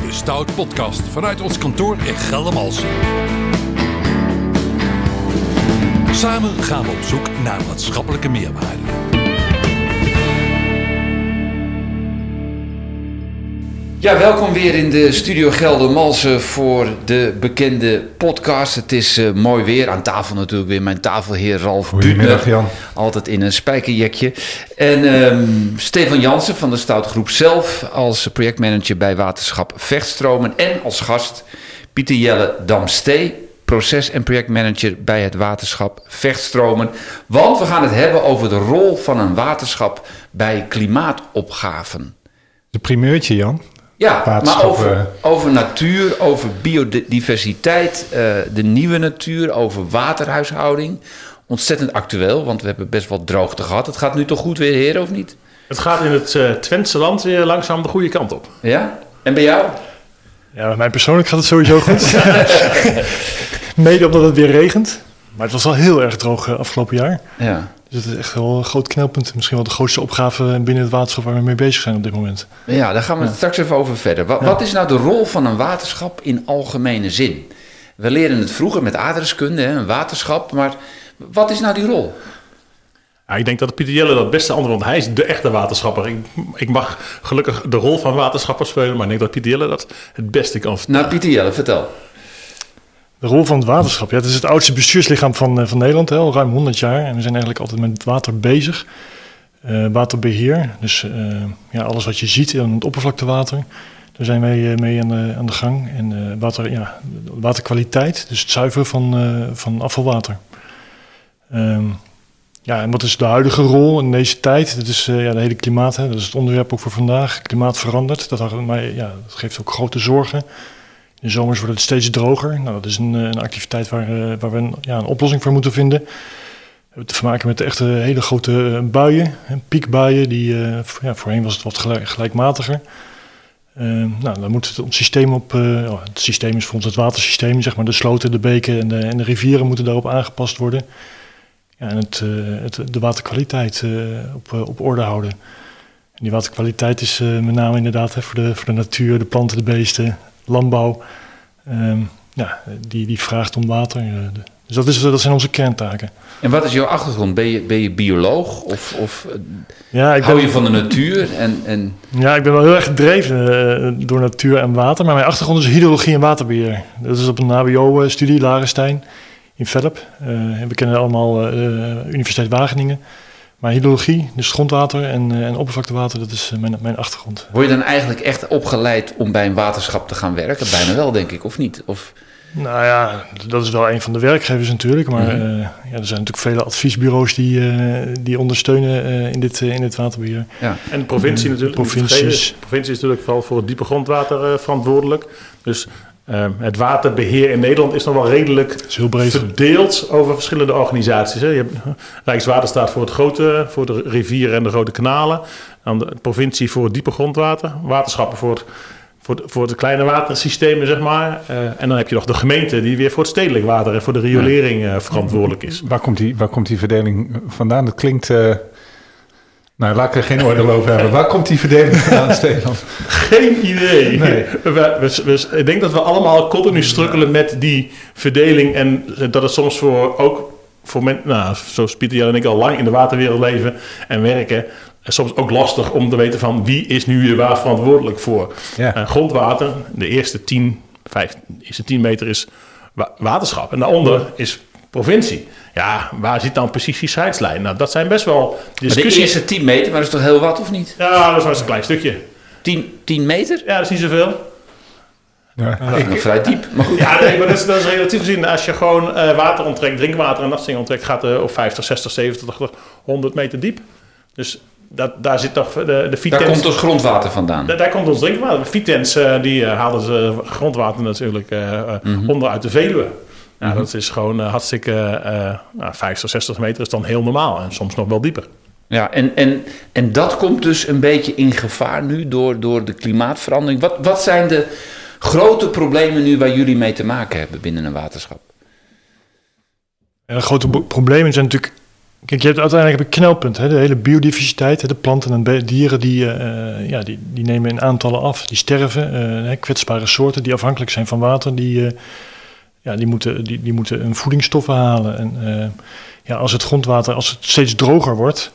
bij de Stout Podcast vanuit ons kantoor in Geldermalsen. Samen gaan we op zoek naar maatschappelijke meerwaarde. Ja, welkom weer in de Studio Geldermalsen voor de bekende podcast. Het is eh, mooi weer. Aan tafel natuurlijk weer mijn tafelheer Ralf Goedemiddag. Jan. Altijd in een spijkerjekje. En ehm, Stefan Jansen van de Stoutgroep zelf als projectmanager bij Waterschap Vechtstromen. En als gast Pieter Jelle Damstee, proces- en projectmanager bij het Waterschap Vechtstromen. Want we gaan het hebben over de rol van een waterschap bij klimaatopgaven. De primeurtje, Jan. Ja, maar over, eh. over natuur, over biodiversiteit, eh, de nieuwe natuur, over waterhuishouding. Ontzettend actueel, want we hebben best wel droogte gehad. Het gaat nu toch goed weer, heren, of niet? Het gaat in het eh Twentse land weer langzaam de goede kant op. Ja? En bij jou? Ja, bij mij persoonlijk gaat het sowieso goed. Mede omdat het weer regent. Maar het was wel heel erg droog afgelopen jaar. Ja. Dus het is echt wel een groot knelpunt. Misschien wel de grootste opgave binnen het waterschap waar we mee bezig zijn op dit moment. Ja, daar gaan we het straks even over verder. Wat, wat is nou de rol van een waterschap in algemene zin? We leren het vroeger met aardrijkskunde, een waterschap. Maar wat is nou die rol? Ja, ik denk dat Pieter Jelle dat beste antwoord, want hij is de echte waterschapper. Ik, ik mag gelukkig de rol van waterschapper spelen, maar ik denk dat Pieter Jelle dat het beste kan vertellen. Nou, Pieter Jelle, vertel. De rol van het waterschap. Ja, het is het oudste bestuurslichaam van, eh, van Nederland, hè, al ruim 100 jaar. En we zijn eigenlijk altijd met water bezig. Eh, waterbeheer, dus eh, ja, alles wat je ziet in het oppervlaktewater. Daar zijn wij mee aan de, aan de gang. En water, ja, waterkwaliteit, dus het zuiveren van, van afvalwater. Ehm, ja, en wat is de huidige rol in deze tijd? Dat is ja, de hele klimaat, hè, dat is het onderwerp ook voor vandaag. Klimaat verandert, dat, maar, ja, dat geeft ook grote zorgen. De zomers wordt het steeds droger. Nou, dat is een, eh, een activiteit waar, eh, waar we een, ja, een oplossing voor moeten vinden. We hebben te maken met echt eh, hele grote buien, piekbuien. Die, ja, voorheen was het wat gelijk- gelijkmatiger. Eh, nou, dan moet het, ons systeem op... oh, het systeem is voor ons het watersysteem, zeg maar. De sloten, de beken en de, en de rivieren moeten daarop aangepast worden. Ja, en het, de waterkwaliteit op, op orde houden. En die waterkwaliteit is met name inderdaad voor, de, voor de natuur, de planten, de beesten, landbouw. Ehm, ja, die, die vraagt om water. eh, de- dus dat, is, dat zijn onze kerntaken. En wat is jouw achtergrond? Ben je, ben je bioloog of, of eh, Ja, ik hou ben, je van de natuur? En, en ja, ik ben wel heel erg gedreven eh, door natuur en water. Maar mijn achtergrond is hydrologie en waterbeheer. Dat is op een HBO-studie, Larenstein, in Velp. En we kennen allemaal eh, Universiteit Wageningen. Maar hydrologie, dus grondwater en, eh, en oppervlaktewater, dat is eh, mijn, mijn achtergrond. Word je dan eigenlijk echt opgeleid om bij een waterschap te gaan werken? Bijna wel, denk ik, of niet? Of, Nou ja, dat is wel een van de werkgevers natuurlijk. Maar Mhm. eh, ja, er zijn natuurlijk vele adviesbureaus die, eh, die ondersteunen eh, in, dit, in dit waterbeheer. ja. En de provincie De natuurlijk. niet provincies. De provincie is natuurlijk vooral voor het diepe grondwater eh, verantwoordelijk. Dus eh, het waterbeheer in Nederland is nog wel redelijk verdeeld over verschillende organisaties. Hè. Je hebt Rijkswaterstaat voor het grote, voor de rivieren en de grote kanalen. Dan de provincie voor het diepe grondwater. Waterschappen voor het, voor, de- voor de kleine watersystemen, zeg maar. Eh, en dan heb je nog de gemeente die weer voor het stedelijk water en voor de riolering eh, verantwoordelijk is. Waar komt, die, waar komt die verdeling vandaan? Dat klinkt... eh, nou, laat ik er geen oordeel over hebben. Waar komt die verdeling vandaan, Stefan? Geen idee. Nee. We, we- we- ik denk dat we allemaal continu strukkelen met die verdeling. En dat het soms voor ook voor mensen, nou, zoals Pieter Jan en ik al lang in de waterwereld leven en werken. en Soms ook lastig om te weten van wie is nu hier waar verantwoordelijk voor. Ja. Eh, grondwater, de eerste 10, 5, de eerste 10 meter is wa- waterschap. En daaronder is provincie. Ja, waar zit dan precies die scheidslijn? Nou, dat zijn best wel Maar de discussies. eerste 10 meter, maar dat is toch heel wat, of niet? Ja, dat is maar eens een klein stukje. 10, 10 meter? Ja, dat is niet zoveel. Ja. Dat is nog vrij diep. Maar goed. Ja, nee, maar dat is, dat is relatief gezien. Als je gewoon eh, water onttrekt, drinkwater en dat soort onttrekt, gaat het op 50, 60, 70, 80, 100 meter diep. Dus dat, daar zit toch de, de Daar komt ons grondwater vandaan. daar, daar komt ons drinkwater. De Vitens eh, die eh, haalden ze grondwater natuurlijk Mhm. onder uit de Veluwe. Ja, dat is gewoon eh, hartstikke... eh nou, 50, 60 meter is dan heel normaal. En soms nog wel dieper. Ja, en, en, en dat komt dus een beetje in gevaar nu door, door de klimaatverandering. Wat, wat zijn de grote problemen nu waar jullie mee te maken hebben binnen een waterschap? En de grote problemen zijn natuurlijk Kijk, je hebt uiteindelijk heb een knelpunt. Hè? De hele biodiversiteit, hè? de planten en dieren, die, eh, ja, die, die nemen in aantallen af. Die sterven. hè, kwetsbare soorten die afhankelijk zijn van water, die, eh, ja, die, moeten, die, die moeten hun voedingsstoffen halen. En eh, ja, als het grondwater als het steeds droger wordt,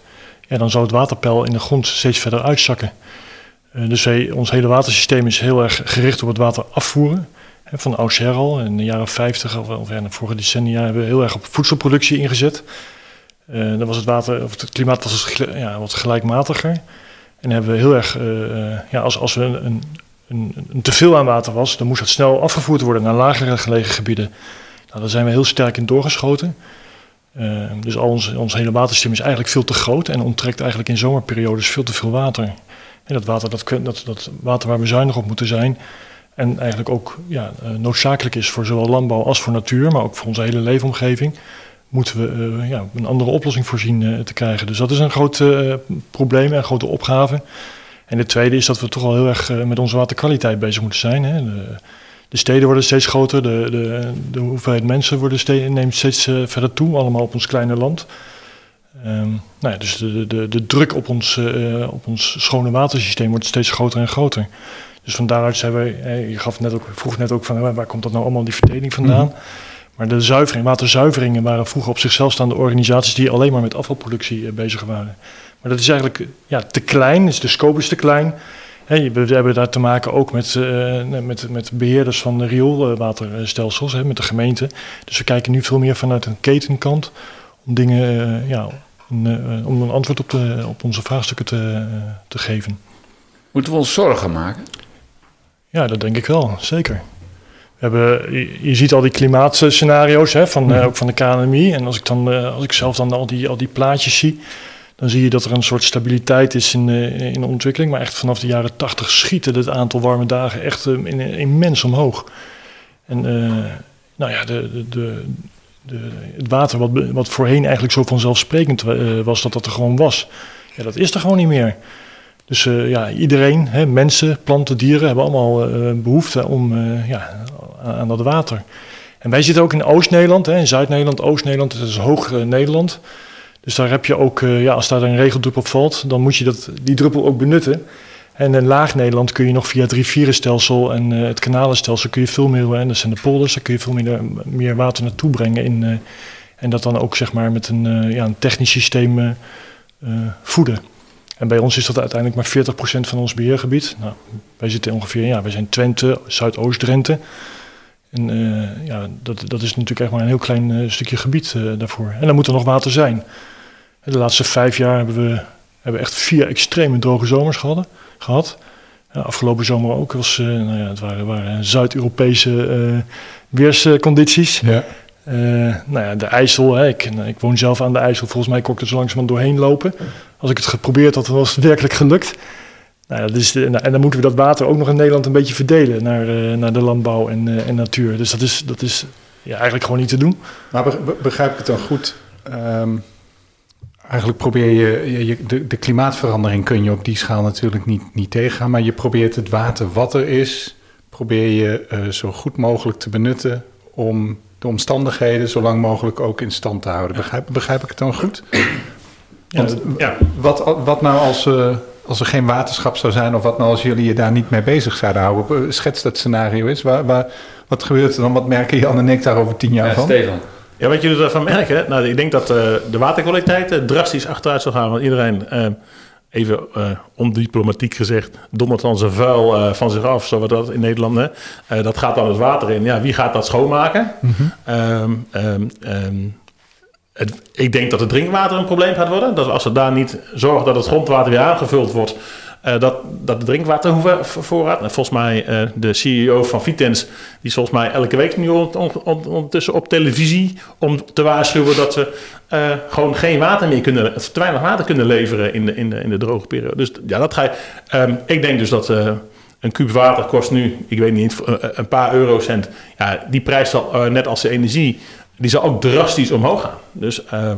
ja, dan zou het waterpeil in de grond steeds verder uitzakken. Eh, dus wij, ons hele watersysteem is heel erg gericht op het water afvoeren. Hè, van oudsher al. In de jaren 50 of, of de vorige decennia hebben we heel erg op voedselproductie ingezet. Eh, dan was het water, of het klimaat was ja, wat gelijkmatiger. En hebben we heel erg, ja, als, als we een, een, een teveel aan water was, dan moest het snel afgevoerd worden naar lagere gelegen gebieden. Nou, daar zijn we heel sterk in doorgeschoten. Eh, dus al ons, ons hele watersysteem is eigenlijk veel te groot en onttrekt eigenlijk in zomerperiodes veel te veel water. En dat water, dat, dat, dat water waar we zuinig op moeten zijn. En eigenlijk ook ja, eh, noodzakelijk is voor zowel landbouw als voor natuur, maar ook voor onze hele leefomgeving moeten we eh, ja, een andere oplossing voorzien te krijgen. Dus dat is een groot probleem en een grote opgave. En de tweede is dat we toch wel heel erg eh, met onze waterkwaliteit bezig moeten zijn. Hè. De, de steden worden steeds groter, de, de, de hoeveelheid mensen worden steeds, neemt steeds eh, verder toe, allemaal op ons kleine land. Ehm, nou ja, dus de, de, de druk op ons, eh, op ons schone watersysteem wordt steeds groter en groter. Dus van daaruit zijn wij, je gaf net ook, vroeg net ook van waar komt dat nou allemaal die verdeling vandaan? Maar de zuivering, waterzuiveringen waren vroeger op zichzelf staande organisaties die alleen maar met afvalproductie bezig waren. Maar dat is eigenlijk ja, te klein, dus de scope is te klein. We hebben daar te maken ook met, eh, met, met beheerders van de rioolwaterstelsels, met de gemeente. Dus we kijken nu veel meer vanuit een ketenkant om dingen, eh, ja, eh, om een antwoord op, de, op onze vraagstukken te, te geven. Moeten we ons zorgen maken? Ja, dat denk ik wel, zeker. We hebben, je, ziet al die klimaatscenario's hè, van, eh, ook van de KNMI. En als ik, dan, als ik zelf dan al die, al die plaatjes zie, dan zie je dat er een soort stabiliteit is in, eh, in de ontwikkeling. Maar echt vanaf de jaren tachtig schieten het aantal warme dagen echt eh, in- immens omhoog. En eh, nou ja, de, de, het water wat, wat voorheen eigenlijk zo vanzelfsprekend eh, was dat dat er gewoon was. Ja, dat is er gewoon niet meer. Dus eh, ja, iedereen, hè, mensen, planten, dieren, hebben allemaal eh, behoefte om, eh, ja, aan, dat water. En wij zitten ook in Oost-Nederland, in Zuid-Nederland, Oost-Nederland, dat is hoog eh, Nederland. Dus daar heb je ook, eh, ja, als daar een regeldruppel valt, dan moet je dat, die druppel ook benutten. En in Laag-Nederland kun je nog via het rivierenstelsel en eh, het kanalenstelsel kun je veel meer, en dat zijn de polders, daar kun je veel meer, meer water naartoe brengen. In, eh, en dat dan ook zeg maar met een, eh, ja, een technisch systeem eh, eh, voeden. En bij ons is dat uiteindelijk maar 40% van ons beheergebied. Nou, wij zitten ongeveer, ja, wij zijn Twente, Zuidoost-Drenthe. En eh, ja, dat, dat is natuurlijk echt maar een heel klein eh, stukje gebied eh, daarvoor. En dan moet er nog water zijn. En de laatste vijf jaar hebben we hebben echt vier extreme droge zomers gehad. gehad. Ja, afgelopen zomer ook. Was, nou ja, het waren, waren Zuid-Europese weerscondities. Ja. Nou ja, de IJssel, hè, ik, ik woon zelf aan de IJssel. Volgens mij kon ik er zo langzamerhand doorheen lopen. Als ik het geprobeerd had, dan was het werkelijk gelukt. Nou, dat is nou, en dan moeten we dat water ook nog in Nederland een beetje verdelen naar, eh, naar de landbouw en, eh, en natuur. Dus dat is, dat is ja, eigenlijk gewoon niet te doen. Maar be- be- begrijp ik het dan goed? Ehm, eigenlijk probeer je, je, je- de, de klimaatverandering kun je op die schaal natuurlijk niet, niet tegengaan, maar je probeert het water wat er is, probeer je eh, zo goed mogelijk te benutten om de omstandigheden zo lang mogelijk ook in stand te houden. Begrijp, begrijp ik het dan goed? Ja, Want Ja, wat, wat nou als, als er geen waterschap zou zijn, of wat nou als jullie je daar niet mee bezig zouden houden? Schets dat scenario eens. Waar, waar, wat gebeurt er dan? Wat merken Jan en ik daar over tien jaar Ja, van? Stefan. Ja, wat jullie ervan merken, nou, ik denk dat eh, de waterkwaliteit eh, drastisch achteruit zal gaan. Want iedereen, eh, even eh, ondiplomatiek gezegd, dondert dan zijn vuil eh, van zich af, zo wordt dat in Nederland. Hè. Eh, dat gaat dan het water in. Ja, wie gaat dat schoonmaken? Ehm, ehm, ehm, ik denk dat het drinkwater een probleem gaat worden. Dat als we daar niet zorgen dat het grondwater weer aangevuld wordt, eh, dat, dat de drinkwatervoorraad. En volgens mij eh, de CEO van Vitens, die volgens mij elke week nu on- on- on- ondertussen op televisie om te waarschuwen dat we eh, gewoon geen water meer kunnen, te weinig water kunnen leveren in de, in de, in de droge periode. Dus ja, dat ga je. ehm, ik denk dus dat. een kuub water kost nu, ik weet niet, een paar eurocent. Ja, die prijs zal, net als de energie, die zal ook drastisch omhoog gaan. Dus uh,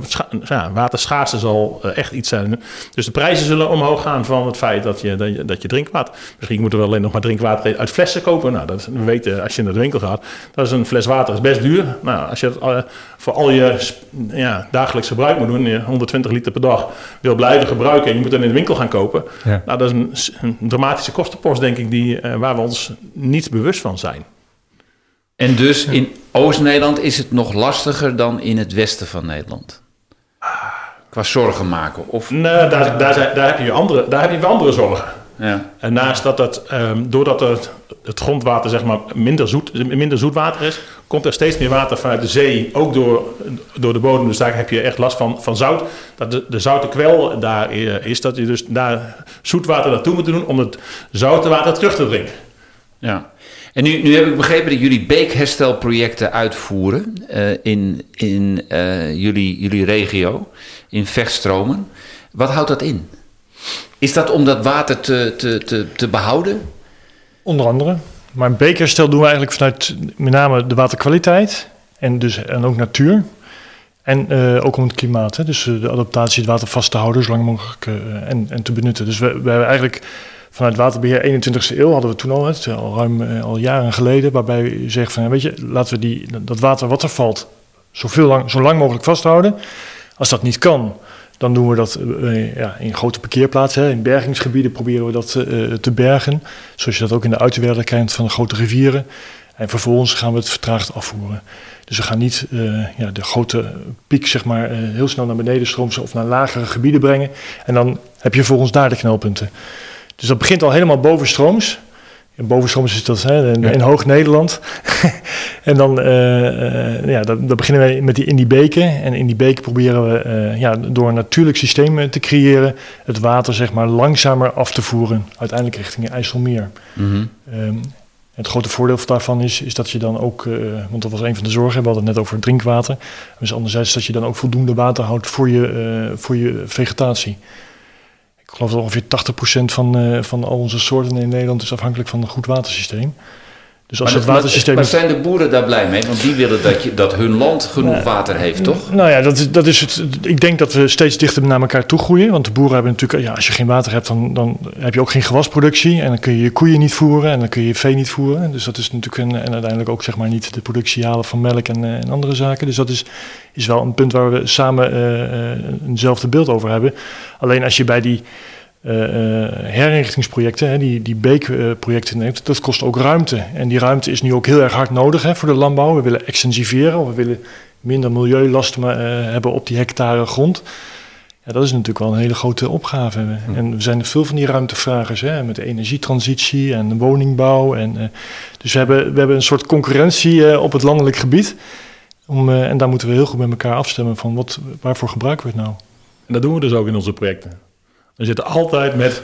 ja, waterschaarste zal uh, echt iets zijn. Dus de prijzen zullen omhoog gaan van het feit dat je, dat je, dat je drinkwater... Misschien moeten we alleen nog maar drinkwater uit flessen kopen. Nou, dat, we weten, als je naar de winkel gaat, dat is een fles water is best duur. Nou, als je het uh, voor al je ja, dagelijks gebruik moet doen, je 120 liter per dag wil blijven gebruiken... en je moet dan in de winkel gaan kopen. Ja. Nou, dat is een, een, dramatische kostenpost, denk ik, die, waar we ons niet bewust van zijn. En dus in Oost-Nederland is het nog lastiger dan in het westen van Nederland? Qua zorgen maken? Of... Nee, daar, daar, zijn, daar, heb je andere, daar heb je andere zorgen. Ja. En naast dat het, um, doordat het, het grondwater zeg maar, minder, zoet, minder zoet water is, komt er steeds meer water vanuit de zee, ook door, door de bodem. Dus daar heb je echt last van, van zout. Dat de, de zoute kwel daar is, dat je dus daar zoetwater naartoe moet doen om het zoute water terug te drinken. Ja. En nu, nu heb ik begrepen dat jullie beekherstelprojecten uitvoeren uh, in, in uh, jullie, jullie regio, in vechtstromen. Wat houdt dat in? Is dat om dat water te, te, te, te behouden? Onder andere. Maar beekherstel doen we eigenlijk vanuit met name de waterkwaliteit en, dus, en ook natuur. En uh, ook om het klimaat. Hè? Dus de adaptatie, het water vast te houden, zo lang mogelijk en, en te benutten. Dus we, we hebben eigenlijk vanuit Waterbeheer 21ste eeuw hadden we toen al, het, al ruim eh, al jaren geleden, waarbij je zegt van, weet je, laten we die, dat water wat er valt, zoveel lang, zo lang mogelijk vasthouden. Als dat niet kan, dan doen we dat uh, ja, in grote parkeerplaatsen. In bergingsgebieden proberen we dat te bergen. Zoals je dat ook in de uiterwaarden kent van de grote rivieren. En vervolgens gaan we het vertraagd afvoeren. Dus we gaan niet ja, de grote piek zeg maar, heel snel naar beneden stromen of naar lagere gebieden brengen. En dan heb je volgens daar de knelpunten. Dus dat begint al helemaal bovenstrooms. En bovenstrooms is dat hè, in, Hoog-Nederland. en dan, uh, ja, dan, dan, beginnen wij met die, in die beken. En in die beken proberen we uh, ja, door een natuurlijk systeem te creëren... het water zeg maar, langzamer af te voeren. Uiteindelijk richting IJsselmeer. Mm -hmm. het grote voordeel daarvan is, is dat je dan ook... want dat was een van de zorgen, we hadden het net over drinkwater. Dus anderzijds dat je dan ook voldoende water houdt voor je, voor je vegetatie. Ik geloof dat ongeveer 80% van, uh, van al onze soorten in Nederland is afhankelijk van een goed watersysteem. Dus als maar, het watersysteem... maar zijn de boeren daar blij mee? Want die willen dat, je, dat hun land genoeg water heeft, toch? Nou ja, dat is, dat is het. Ik denk dat we steeds dichter naar elkaar toe groeien. Want de boeren hebben natuurlijk... Ja, als je geen water hebt, dan, dan heb je ook geen gewasproductie. En dan kun je je koeien niet voeren. En dan kun je je vee niet voeren. Dus dat is natuurlijk... Een, en uiteindelijk ook zeg maar niet de productie halen van melk en, eh, en andere zaken. Dus dat is, is wel een punt waar we samen uh, eenzelfde beeld over hebben. Alleen als je bij die uh, herinrichtingsprojecten, hè, die, die beekprojecten neemt, dat kost ook ruimte. En die ruimte is nu ook heel erg hard nodig hè, voor de landbouw. We willen extensiveren, we willen minder milieulasten uh, hebben op die hectare grond. Ja, dat is natuurlijk wel een hele grote opgave. Hm. En we zijn veel van die ruimtevragers, hè, met de energietransitie en de woningbouw. En, uh, dus we hebben, we hebben een soort concurrentie op het landelijk gebied. Om, en daar moeten we heel goed met elkaar afstemmen van wat, waarvoor gebruiken we het nou. En dat doen we dus ook in onze projecten. We zitten altijd met,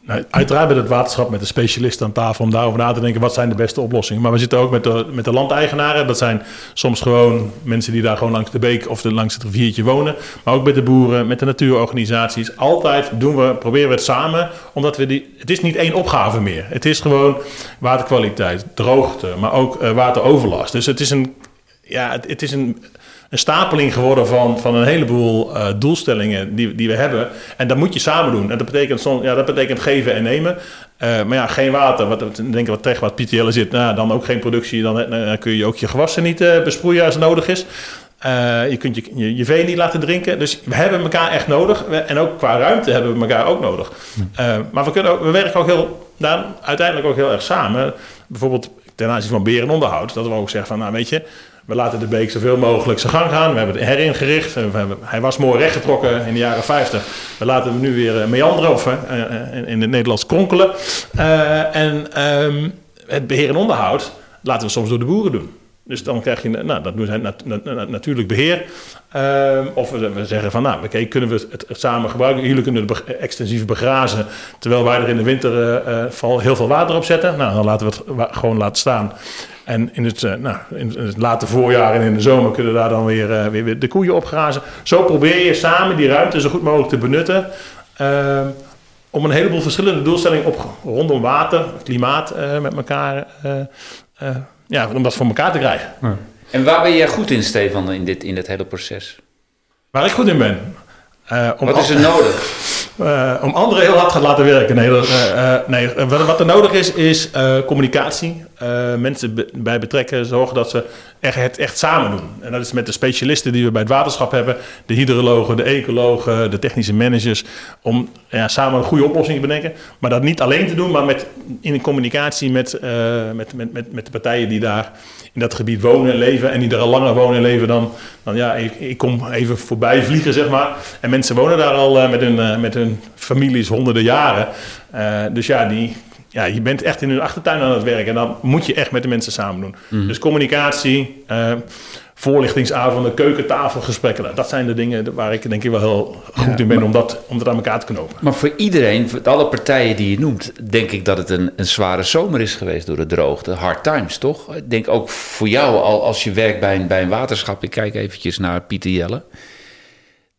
nou, uiteraard met het waterschap, met de specialisten aan tafel om daarover na te denken wat zijn de beste oplossingen. Maar we zitten ook met de, met de landeigenaren. Dat zijn soms gewoon mensen die daar gewoon langs de beek of langs het riviertje wonen. Maar ook met de boeren, met de natuurorganisaties. Altijd doen we, proberen we het samen, omdat we die, het is niet één opgave meer. Het is gewoon waterkwaliteit, droogte, maar ook uh, wateroverlast. Dus het is een, ja, het is een een stapeling geworden van, van een heleboel uh, doelstellingen die, die we hebben. En dat moet je samen doen. En dat betekent, soms, ja, dat betekent geven en nemen. Uh, maar ja, geen water. Wat, denk wat tegen wat PTL zit. Nou, dan ook geen productie. Dan, dan kun je ook je gewassen niet besproeien als het nodig is. je kunt je, je, je, vee niet laten drinken. Dus we hebben elkaar echt nodig. En ook qua ruimte hebben we elkaar ook nodig. maar we, kunnen ook, we werken ook heel, daar, uiteindelijk ook heel erg samen. Bijvoorbeeld ten aanzien van berenonderhoud. Dat we ook zeggen van, nou weet je... We laten de beek zoveel mogelijk zijn gang gaan. We hebben het heringericht. Hebben, hij was mooi rechtgetrokken in de jaren 50. We laten hem nu weer eh, meanderen of uh, in het Nederlands kronkelen. En um, het beheer en onderhoud laten we soms door de boeren doen. Dus dan krijg je, nou, dat doen zij nat, nat, natuurlijk beheer. Uh, of we, zeggen van, nou, oké, kunnen we het, samen gebruiken? Jullie kunnen het extensief begrazen, terwijl wij er in de winter heel veel water op zetten. Nou, dan laten we het gewoon laten staan. En in het, uh, nou, in het late voorjaar en in de zomer kunnen daar dan weer, uh, weer, de koeien opgrazen. Zo probeer je samen die ruimte zo goed mogelijk te benutten. Uh, om een heleboel verschillende doelstellingen op, rondom water, klimaat met elkaar. ja, om dat voor elkaar te krijgen. Ja. En waar ben jij goed in, Stefan, in dit, in dit hele proces? Waar ik goed in ben. Uh, om Wat is er nodig? Uh, om anderen heel hard te laten werken. Nee, uh, nee wat, wat, er nodig is, is communicatie. mensen bij betrekken, zorgen dat ze echt, het echt samen doen. En dat is met de specialisten die we bij het waterschap hebben, de hydrologen, de ecologen, de technische managers, om ja, samen een goede oplossing te bedenken. Maar dat niet alleen te doen, maar met, in communicatie met, met, met, met, met de partijen die daar in dat gebied wonen en leven en die er al langer wonen en leven dan, dan ja, ik, ik kom even voorbij vliegen, zeg maar. En mensen wonen daar al uh, met, hun, uh, met hun families honderden jaren. Dus ja, die, ja, je bent echt in hun achtertuin aan het werken en dan moet je echt met de mensen samen doen. Mm. Dus communicatie, voorlichtingsavonden, keukentafelgesprekken. Dat zijn de dingen waar ik denk ik wel heel goed in ben maar, om, dat, om dat aan elkaar te knopen. Maar voor iedereen, voor alle partijen die je noemt, denk ik dat het een, een zware zomer is geweest door de droogte. Hard times, toch? Ik denk ook voor jou, al als je werkt bij een, bij een waterschap. Ik kijk eventjes naar Pieter Jelle.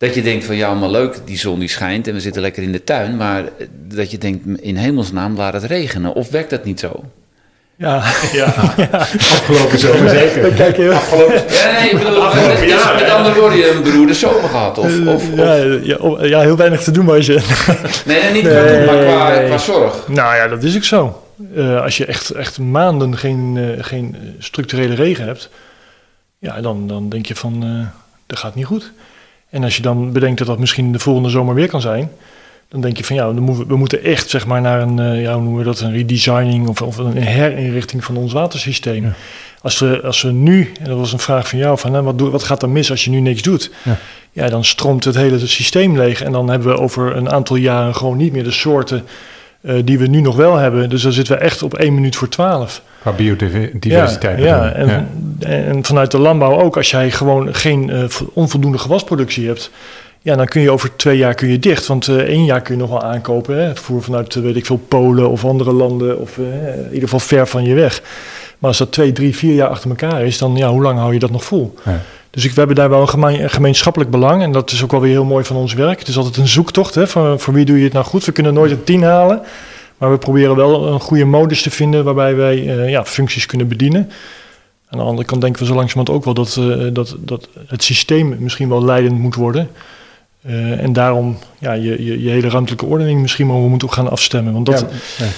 Dat je denkt van ja, maar leuk, die zon die schijnt en we zitten lekker in de tuin. Maar dat je denkt, in hemelsnaam laat het regenen. Of werkt dat niet zo? Ja. ja. Afgelopen zomer zeker. Kijk je. Afgelopen, ja, nee, ik bedoel, Afgelopen jaar, met andere woorden, je hebt een beroerde zomer gehad. Of, of, of, ja, ja, ja, heel weinig te doen was je. nee, nee, niet qua doen, maar qua, qua zorg. Nou ja, dat is ook zo. Uh, als je echt, echt maanden geen, uh, geen structurele regen hebt, ja, dan, dan denk je van, uh, dat gaat niet goed. En als je dan bedenkt dat dat misschien de volgende zomer weer kan zijn, dan denk je van ja, we moeten echt zeg maar naar een, uh, ja, hoe noemen we dat, een redesigning of, of een herinrichting van ons watersysteem. Ja. Als, we, als we nu, en dat was een vraag van jou, van hè, wat, doe, wat gaat er mis als je nu niks doet? Ja. ja, dan stroomt het hele systeem leeg en dan hebben we over een aantal jaren gewoon niet meer de soorten uh, die we nu nog wel hebben. Dus dan zitten we echt op één minuut voor twaalf. Qua biodiversiteit. Ja, ja, en, ja. en vanuit de landbouw ook, als jij gewoon geen uh, onvoldoende gewasproductie hebt, ja, dan kun je over twee jaar kun je dicht. Want uh, één jaar kun je nog wel aankopen. Hè? Voer vanuit, weet ik veel, Polen of andere landen. Of uh, in ieder geval ver van je weg. Maar als dat twee, drie, vier jaar achter elkaar is, dan ja, hoe lang hou je dat nog vol? Ja. Dus ik, we hebben daar wel een, gemeen, een, gemeenschappelijk belang. En dat is ook wel weer heel mooi van ons werk. Het is altijd een zoektocht. Hè, van, voor wie doe je het nou goed? We kunnen nooit een tien halen. Maar we proberen wel een goede modus te vinden waarbij wij uh, ja, functies kunnen bedienen. Aan de andere kant denken we zo langzamerhand ook wel dat, uh, dat, dat het systeem misschien wel leidend moet worden. Uh, en daarom ja, je, je, je, hele ruimtelijke ordening misschien maar we moeten ook gaan afstemmen. Want dat, ja, ja.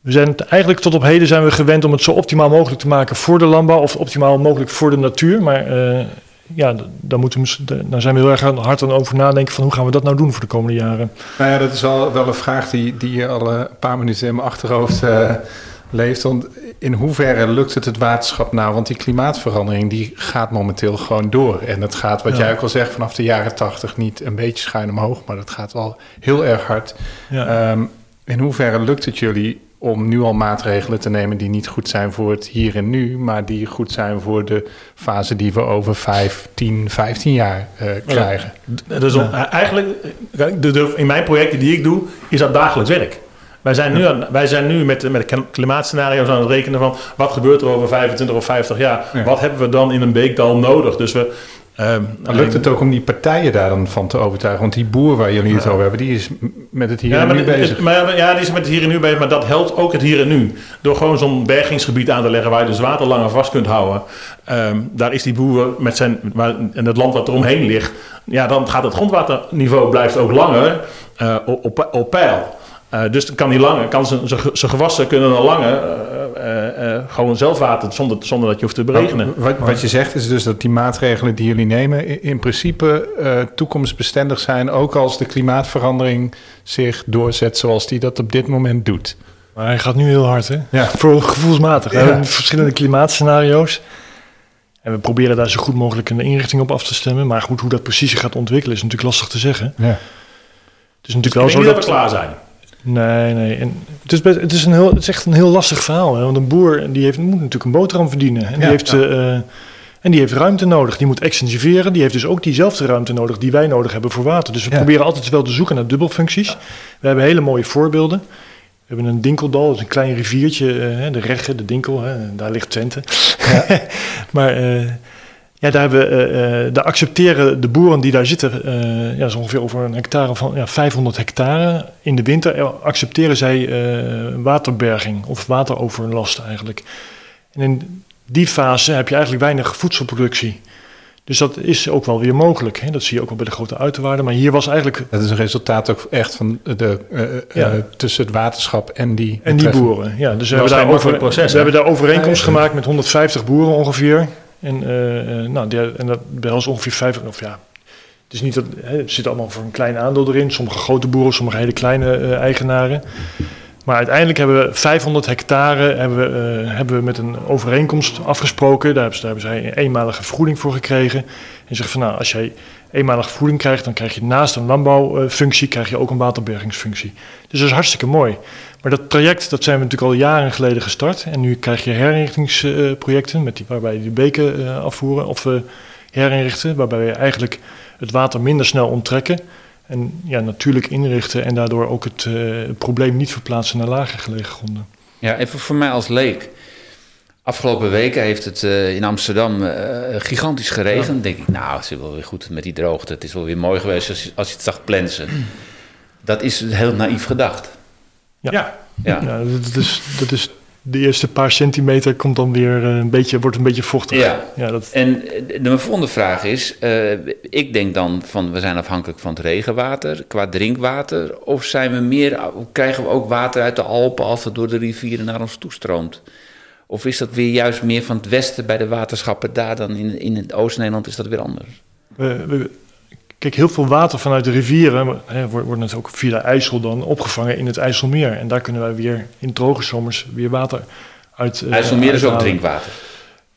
we zijn eigenlijk tot op heden zijn we gewend om het zo optimaal mogelijk te maken voor de landbouw of optimaal mogelijk voor de natuur. Maar ja, daar, moeten we, daar zijn we heel erg hard aan over nadenken van hoe gaan we dat nou doen voor de komende jaren. Nou ja, dat is wel, wel een vraag die, die al een paar minuten in mijn achterhoofd uh, leeft. Want in hoeverre lukt het het waterschap nou? Want die klimaatverandering die gaat momenteel gewoon door. En dat gaat, wat ja. jij ook al zegt, vanaf de jaren tachtig niet een beetje schuin omhoog, maar dat gaat al heel erg hard. Ja. Um, in hoeverre lukt het jullie om nu al maatregelen te nemen die niet goed zijn voor het hier en nu, maar die goed zijn voor de fase die we over 5, 10, 15 jaar uh, krijgen? Ja, dus om, eigenlijk, de, de, in mijn projecten die ik doe, is dat dagelijks werk. Wij zijn nu, aan, wij zijn nu met, met klimaatscenario's aan het rekenen van wat gebeurt er over 25 of 50 jaar. Ja. Wat hebben we dan in een beekdal nodig? Dus we, um, lukt het ook om die partijen daar dan van te overtuigen? Want die boer waar jullie het ja. over hebben, die is met het hier ja, en nu bezig. Maar, ja, die is met het hier en nu bezig, maar dat helpt ook het hier en nu. Door gewoon zo'n bergingsgebied aan te leggen waar je dus water langer vast kunt houden. Um, daar is die boer met zijn, waar, en het land wat eromheen ligt, ja, dan gaat het grondwaterniveau blijft ook langer uh, op, op peil. Uh, dus kan die langer, kan zijn gewassen kunnen dan langer uh, gewoon zelf water zonder, zonder dat je hoeft te beregenen. Wat, wat, je zegt is dus dat die maatregelen die jullie nemen in principe toekomstbestendig zijn, ook als de klimaatverandering zich doorzet zoals die dat op dit moment doet. Maar hij gaat nu heel hard, hè? Ja. Voor gevoelsmatig. Ja. We hebben verschillende klimaatscenario's. En we proberen daar zo goed mogelijk een inrichting op af te stemmen. Maar goed, hoe dat precies gaat ontwikkelen is natuurlijk lastig te zeggen. Ja. Het is natuurlijk dus wel zo dat we klaar zijn. Nee, nee. En het, is best, het, is een heel, het is echt een heel lastig verhaal. Hè? Want een boer die heeft, moet natuurlijk een boterham verdienen. En die, heeft, ja. uh, en die heeft ruimte nodig. Die moet extensiveren. Die heeft dus ook diezelfde ruimte nodig die wij nodig hebben voor water. Dus we ja. proberen altijd wel te zoeken naar dubbelfuncties. We hebben hele mooie voorbeelden. We hebben een dinkeldal, dat is een klein riviertje. Uh, de Regge, de Dinkel, hè? daar ligt Twente. maar... Uh, ja, daar, hebben, uh, daar accepteren de boeren die daar zitten, uh, ja, zo ongeveer over een hectare van ja, 500 hectare. In de winter accepteren zij uh, waterberging of wateroverlast eigenlijk. En in, die fase heb je eigenlijk weinig voedselproductie. Dus dat is ook wel weer mogelijk. Hè? Dat zie je ook wel bij de grote uiterwaarden. Maar hier was eigenlijk... Dat is een resultaat ook echt van de, uh, Ja. uh, tussen het waterschap en die... En die boeren, ja. Dus we hebben daar, over, proces, we hebben daar overeenkomst gemaakt met 150 boeren ongeveer. En, eh, eh, nou, die, en dat ons ongeveer 50, of ja, het is niet dat, hè, er zit allemaal voor een klein aandeel erin. Sommige grote boeren, sommige hele kleine eh, eigenaren. Maar uiteindelijk hebben we 500 hectare hebben we, hebben we met een overeenkomst afgesproken. Daar hebben, ze, hebben zij een eenmalige vergoeding voor gekregen. En zeggen van nou, als jij eenmalige vergoeding krijgt, dan krijg je naast een landbouwfunctie krijg je ook een waterbergingsfunctie. Dus dat is hartstikke mooi. Maar dat traject, dat zijn we natuurlijk al jaren geleden gestart. En nu krijg je herinrichtingsprojecten met die, waarbij je die beken eh, afvoeren of eh, herinrichten. Waarbij we eigenlijk het water minder snel onttrekken. En ja, natuurlijk inrichten en daardoor ook het, eh, het probleem niet verplaatsen naar lager gelegen gronden. Ja, even voor mij als leek. Afgelopen weken heeft het in Amsterdam gigantisch geregend. denk ik, nou, het is wel weer goed met die droogte. Het is wel weer mooi geweest als, je- als je het zag plensen. Dat is heel naïef gedacht. Ja. Ja. Ja. Ja, dat is, dat is de eerste paar centimeter komt dan weer eh, een beetje, wordt een beetje vochtig. Ja. ja dat, En eh, de mijn volgende vraag is: eh, ik denk dan van we zijn afhankelijk van het regenwater qua drinkwater, of zijn we meer, krijgen we ook water uit de Alpen als het door de rivieren naar ons toestroomt? Of is dat weer juist meer van het westen bij de waterschappen daar dan in, in het Oost-Nederland is dat weer anders? we, we- kijk, heel veel water vanuit de rivieren hè, wordt, wordt natuurlijk ook via de IJssel dan opgevangen in het IJsselmeer. En daar kunnen wij weer in droge zomers weer water uit. eh, IJsselmeer is ook drinkwater.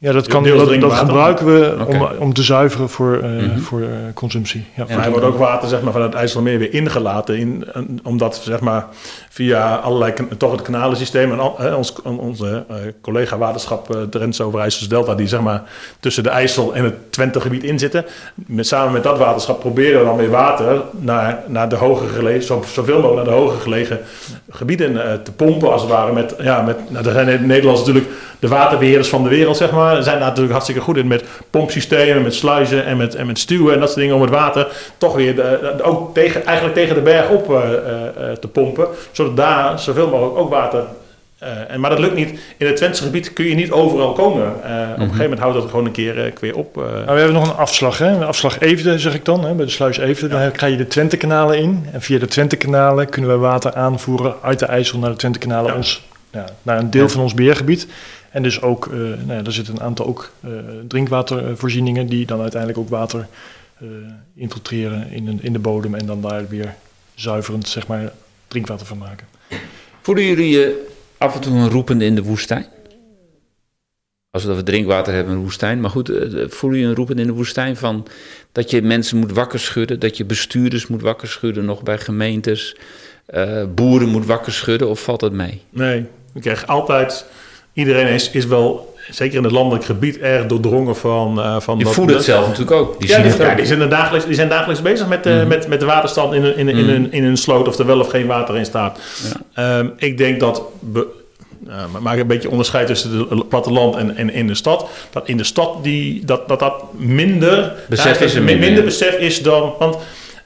Ja, dat, kan, dat, dat gebruiken we om, Oké. om te zuiveren voor, eh, Mhm. voor eh, consumptie. Ja. Maar er wordt ook water zeg maar, van het IJsselmeer weer ingelaten. In, en- omdat zeg maar, via allerlei toch het kanalensysteem. En al, ons, onze eh, collega waterschap uh, Drentse Overijssels Delta. die zeg maar, tussen de IJssel en het Twentegebied in zitten. Met, samen met dat waterschap proberen we dan weer water. naar, naar de hoger gelegen. Zo, zoveel mogelijk naar de hoger gelegen gebieden eh, te pompen. als het ware. Met, ja, met, nou, daar zijn de Nederlanders natuurlijk de waterbeheerders van de wereld, zeg maar, zijn daar natuurlijk hartstikke goed in met pompsystemen, met sluizen en met, en met stuwen en dat soort dingen om het water toch weer de- de- ook tegen, eigenlijk tegen de berg op eh, eh, eh, te pompen, zodat daar zoveel mogelijk ook water. en, maar dat lukt niet. In het Twentse gebied kun je niet overal komen. Op een gegeven moment houdt dat gewoon een keer, weer op. Nou, we hebben nog een afslag, hè? Een afslag Eefde, zeg ik dan, hè? bij de sluis Eefde. Dan ga je de Twentekanalen in. En via de Twentekanalen kunnen we water aanvoeren uit de IJssel naar de Twentekanalen, Ja. ons, ja, naar een deel van ons beheergebied. En dus ook, eh nou ja, er zitten een aantal ook eh, drinkwatervoorzieningen die dan uiteindelijk ook water eh, infiltreren in, een- in de bodem en dan daar weer zuiverend, zeg maar, drinkwater van maken. Voelen jullie je af en toe een roepende in de woestijn? Als we het over drinkwater hebben in de woestijn. Maar goed, voelen jullie een roepende in de woestijn van dat je mensen moet wakker schudden, dat je bestuurders moet wakker schudden, nog bij gemeentes, eh, boeren moet wakker schudden, of valt dat mee? Nee, ik krijg altijd. Iedereen is, is wel, zeker in het landelijk gebied, erg doordrongen van. eh van dat- voelt het zelf natuurlijk ook. Die ja, zien die, het ja, ook. die, zijn dagelijks, die zijn dagelijks bezig met, Mhm. met, met de waterstand in, hun- in, in, Mhm. hun, in hun sloot, of er wel of geen water in staat. Ja. Ehm, ik denk dat. be- uh, maak een beetje onderscheid tussen het platteland en, en in de stad. Dat in de stad die, dat, dat, dat minder, Besef is er mi- minder, minder besef is dan. Want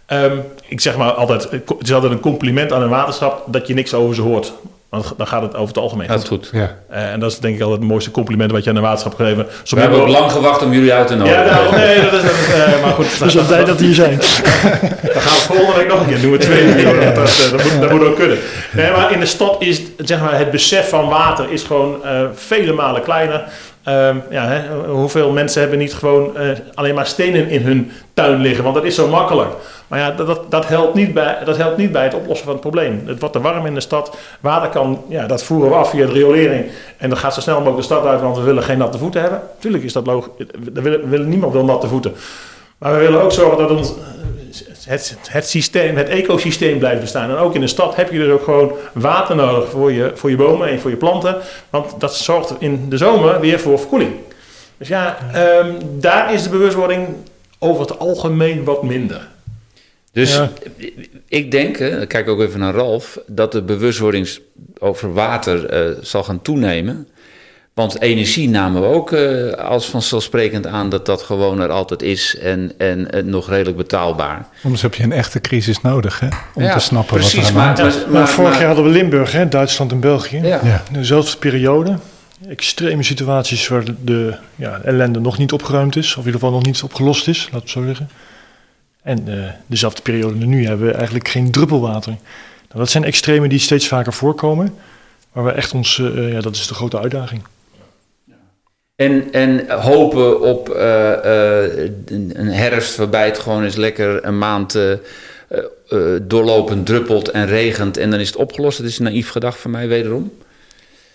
ehm, ik zeg maar altijd: het is altijd een compliment aan een waterschap dat je niks over ze hoort. Want dan gaat het over het algemeen Gaat goed. goed. Ja. Eh, en dat is denk ik altijd het mooiste compliment wat je aan een waterschap kan geven. We hebben ook lang gewacht om jullie uit te nodigen. ja, nou, nee, dat is, dat is eh, maar goed. Dus we blij dat die hier zijn. Dan gaan we volgende week nog een keer doen. We twee. Dat, eh, dat, moet, dat moet ook kunnen. Nee, maar in de stad is zeg maar, het besef van water is gewoon eh, vele malen kleiner. Ehm, ja, hè, hoeveel mensen hebben niet gewoon eh, alleen maar stenen in hun tuin liggen? Want dat is zo makkelijk. Maar ja, dat, dat, helpt niet bij, dat helpt niet bij het oplossen van het probleem. Het wordt te warm in de stad. Water kan, ja, dat voeren we af via de riolering. En dat gaat zo snel mogelijk de stad uit, want we willen geen natte voeten hebben. Tuurlijk is dat logisch. Willen niemand wil natte voeten. Maar we willen ook zorgen dat ons, het, het systeem, het ecosysteem blijft bestaan. En ook in de stad heb je dus ook gewoon water nodig voor je, voor je bomen en voor je planten. Want dat zorgt in de zomer weer voor verkoeling. Dus ja, ehm, daar is de bewustwording over het algemeen wat minder. Dus Ja. ik denk, ik kijk ook even naar Ralf, dat de bewustwording over water eh, zal gaan toenemen. Want energie namen we ook eh, als vanzelfsprekend aan dat dat gewoon er altijd is en, en eh, nog redelijk betaalbaar. Soms heb je een echte crisis nodig, hè? Om Ja, te snappen precies, wat er aan de hand maar, is. maar, Maar, maar- vorig maar- jaar hadden we Limburg, hè, Duitsland en België. Ja. Ja. Dezelfde periode. extreme situaties waar de ja, ellende nog niet opgeruimd is, of in ieder geval nog niet opgelost is, laat het zo zeggen. En eh, dezelfde periode nu hebben we eigenlijk geen druppelwater. Nou, dat zijn extremen die steeds vaker voorkomen, maar we echt ons, ja, dat is de grote uitdaging. En, en hopen op eh, eh, een herfst waarbij het gewoon eens lekker een maand eh, doorlopend druppelt en regent en dan is het opgelost. Dat is een naïef gedacht van mij wederom.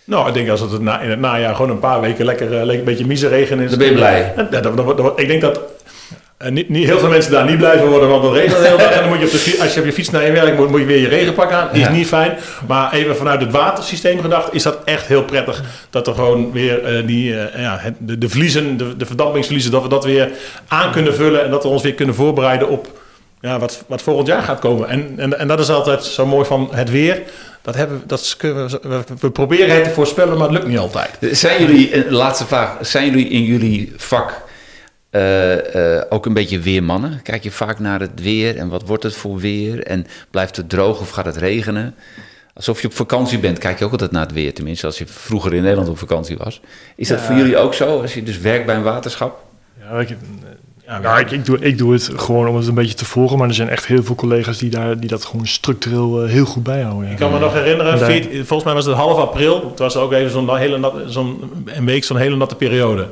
Nou, ik denk als het na, in het najaar gewoon een paar weken lekker, een beetje miseregen is. Dan ben je blij. Ja, ik denk dat eh, niet, niet heel veel mensen daar niet blij van worden, want het regent dag. En dan moet je op de, fi- als je op je fiets naar je werk moet, moet je weer je regenpak aan. Is Ja. niet fijn. Maar even vanuit het watersysteem gedacht, is dat echt heel prettig. Dat er gewoon weer eh, die, eh, ja, de, de vliezen, de, de verdampingsvliezen, dat we dat weer aan kunnen vullen. En dat we ons weer kunnen voorbereiden op ja, wat, wat volgend jaar gaat komen. En, en, en dat is altijd zo mooi van het weer. Dat hebben, we- dat kunnen we, we, we proberen het te voorspellen, maar het lukt niet altijd. Zijn jullie, een laatste vraag, zijn jullie in jullie vak eh, eh, ook een beetje weermannen? Kijk je vaak naar het weer en wat wordt het voor weer? En blijft het droog of gaat het regenen? Alsof je op vakantie bent, kijk je ook altijd naar het weer. Tenminste, als je vroeger in Nederland op vakantie was. Is dat voor jullie ook zo, als je dus werkt bij een waterschap? Ja, ik, ja, nou, ik, ik, doe, ik doe het gewoon om het een beetje te volgen, maar er zijn echt heel veel collega's die, daar, die dat gewoon structureel eh, heel goed bijhouden. Ja. Ik kan me nog herinneren, Daar- 14 volgens mij was het half april. Het was ook even zo'n hele nat, zo'n een week, zo'n hele natte periode.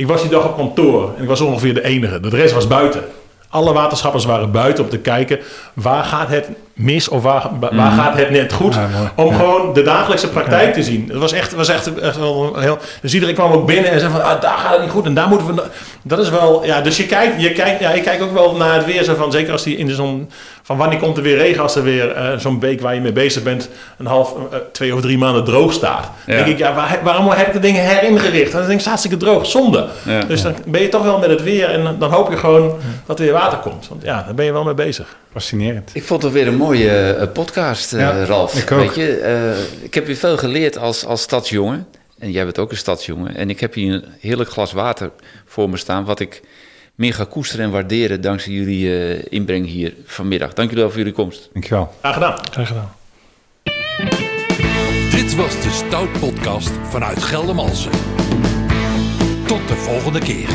Ik was die dag op kantoor en ik was ongeveer de enige. De rest was buiten. Alle waterschappers waren buiten om te kijken waar gaat het mis of waar, waar gaat het net goed. Ja, om Ja. gewoon de dagelijkse praktijk te zien. Het was echt, was echt, echt wel heel. Dus iedereen kwam ook binnen en zei van ah, daar gaat het niet goed en daar moeten we. Dat is wel. Ja, dus je kijkt, je kijkt, ja, je kijkt ook wel naar het weer. Zo van, zeker als die in zo'n. Van wanneer komt er weer regen als er weer eh, zo'n week waar je mee bezig bent, een half, eh, twee of drie maanden droog staat. Ja. denk ik, ja, waar, waarom heb ik de dingen heringericht? Dan denk ik, hartstikke droog, zonde. Ja. Dus dan ben je toch wel met het weer en dan hoop je gewoon dat er weer water komt. Want ja, daar ben je wel mee bezig. Fascinerend. Ik vond het weer een mooie eh, podcast, eh, Ja, Ralf. ik ook. Weet je, eh, ik heb weer veel geleerd als, als stadsjongen. En jij bent ook een stadsjongen. En ik heb hier een heerlijk glas water voor me staan... wat ik meer ga koesteren en waarderen... dankzij jullie eh, inbreng hier vanmiddag. Dank jullie wel voor jullie komst. Dankjewel. Graag gedaan. Graag gedaan. Dit was de Stout Podcast vanuit Geldermalsen. Tot de volgende keer.